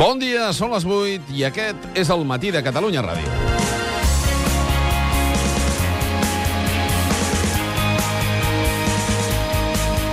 Bon dia, són les 8 i aquest és el matí de Catalunya Ràdio.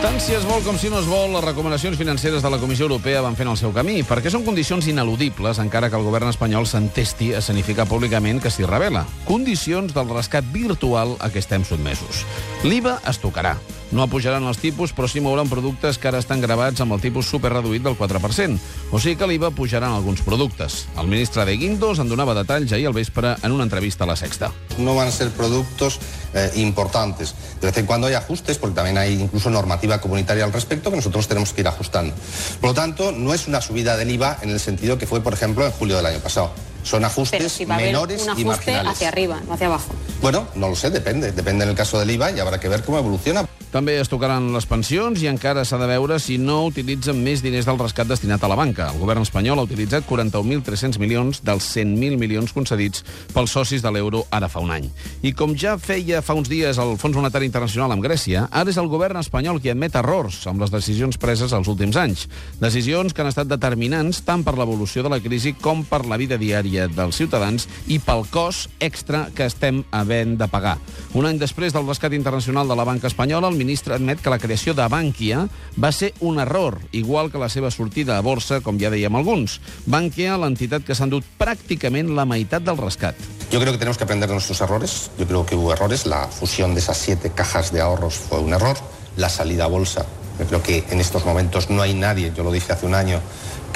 Tant si es vol com si no es vol, les recomanacions financeres de la Comissió Europea van fent el seu camí, perquè són condicions ineludibles, encara que el govern espanyol s'entesti a sanificar públicament que s'hi revela. Condicions del rescat virtual a què estem sotmesos. L'IVA es tocarà. No pujaran els tipus, però sí mouran productes que ara estan gravats amb el tipus superreduït del 4%. O sigui que l'IVA pujarà en alguns productes. El ministre de Guindos en donava detalls ahir al vespre en una entrevista a La Sexta. No van a ser productos eh, importantes. De vez en cuando hay ajustes, porque también hay incluso normativa comunitaria al respecto que nosotros tenemos que ir ajustando. Por lo tanto, no es una subida del IVA en el sentido que fue, por ejemplo, en julio del año pasado. Son ajustes Pero si va a haber menores un y ajuste marginales. hacia arriba, no hacia abajo. Bueno, no lo sé, depende. Depende en el caso del IVA y habrá que ver cómo evoluciona. També es tocaran les pensions i encara s'ha de veure si no utilitzen més diners del rescat destinat a la banca. El govern espanyol ha utilitzat 41.300 milions dels 100.000 milions concedits pels socis de l'euro ara fa un any. I com ja feia fa uns dies el Fons Monetari Internacional amb Grècia, ara és el govern espanyol qui admet errors amb les decisions preses els últims anys. Decisions que han estat determinants tant per l'evolució de la crisi com per la vida diària dels ciutadans i pel cost extra que estem havent de pagar. Un any després del rescat internacional de la banca espanyola, el ministre admet que la creació de Bankia va ser un error, igual que la seva sortida a borsa, com ja dèiem alguns. Bankia, l'entitat que s'ha endut pràcticament la meitat del rescat. Yo creo que tenemos que aprender de nuestros errores. Yo creo que hubo errores. La fusión de esas siete cajas de ahorros fue un error. La salida a bolsa. Yo creo que en estos momentos no hay nadie, yo lo dije hace un año,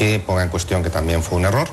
que ponga en cuestión que también fue un error.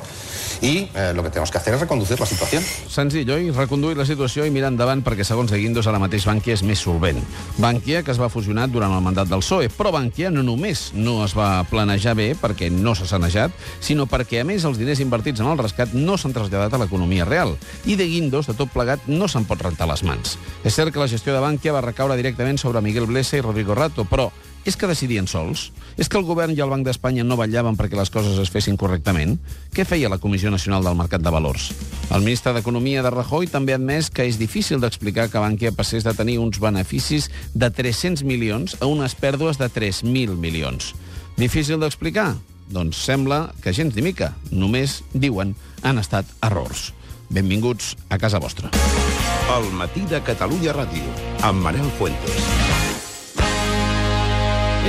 Y eh, lo que tenemos que hacer es reconducir la situación. Senzill, oi? Reconduir la situació i mirar endavant perquè, segons de Guindos, ara mateix Bankia és més solvent. Bankia, que es va fusionar durant el mandat del PSOE, però Bankia no només no es va planejar bé perquè no s'ha sanejat, sinó perquè, a més, els diners invertits en el rescat no s'han traslladat a l'economia real. I de Guindos, de tot plegat, no se'n pot rentar les mans. És cert que la gestió de Bankia va recaure directament sobre Miguel Blesa i Rodrigo Rato, però és que decidien sols? És que el govern i el Banc d'Espanya no vetllaven perquè les coses es fessin correctament? Què feia la Comissió Nacional del Mercat de Valors? El ministre d'Economia de Rajoy també ha admès que és difícil d'explicar que Bankia passés de tenir uns beneficis de 300 milions a unes pèrdues de 3.000 milions. Difícil d'explicar? Doncs sembla que gens ni mica. Només, diuen, han estat errors. Benvinguts a casa vostra. El matí de Catalunya Ràdio, amb Manel Fuentes.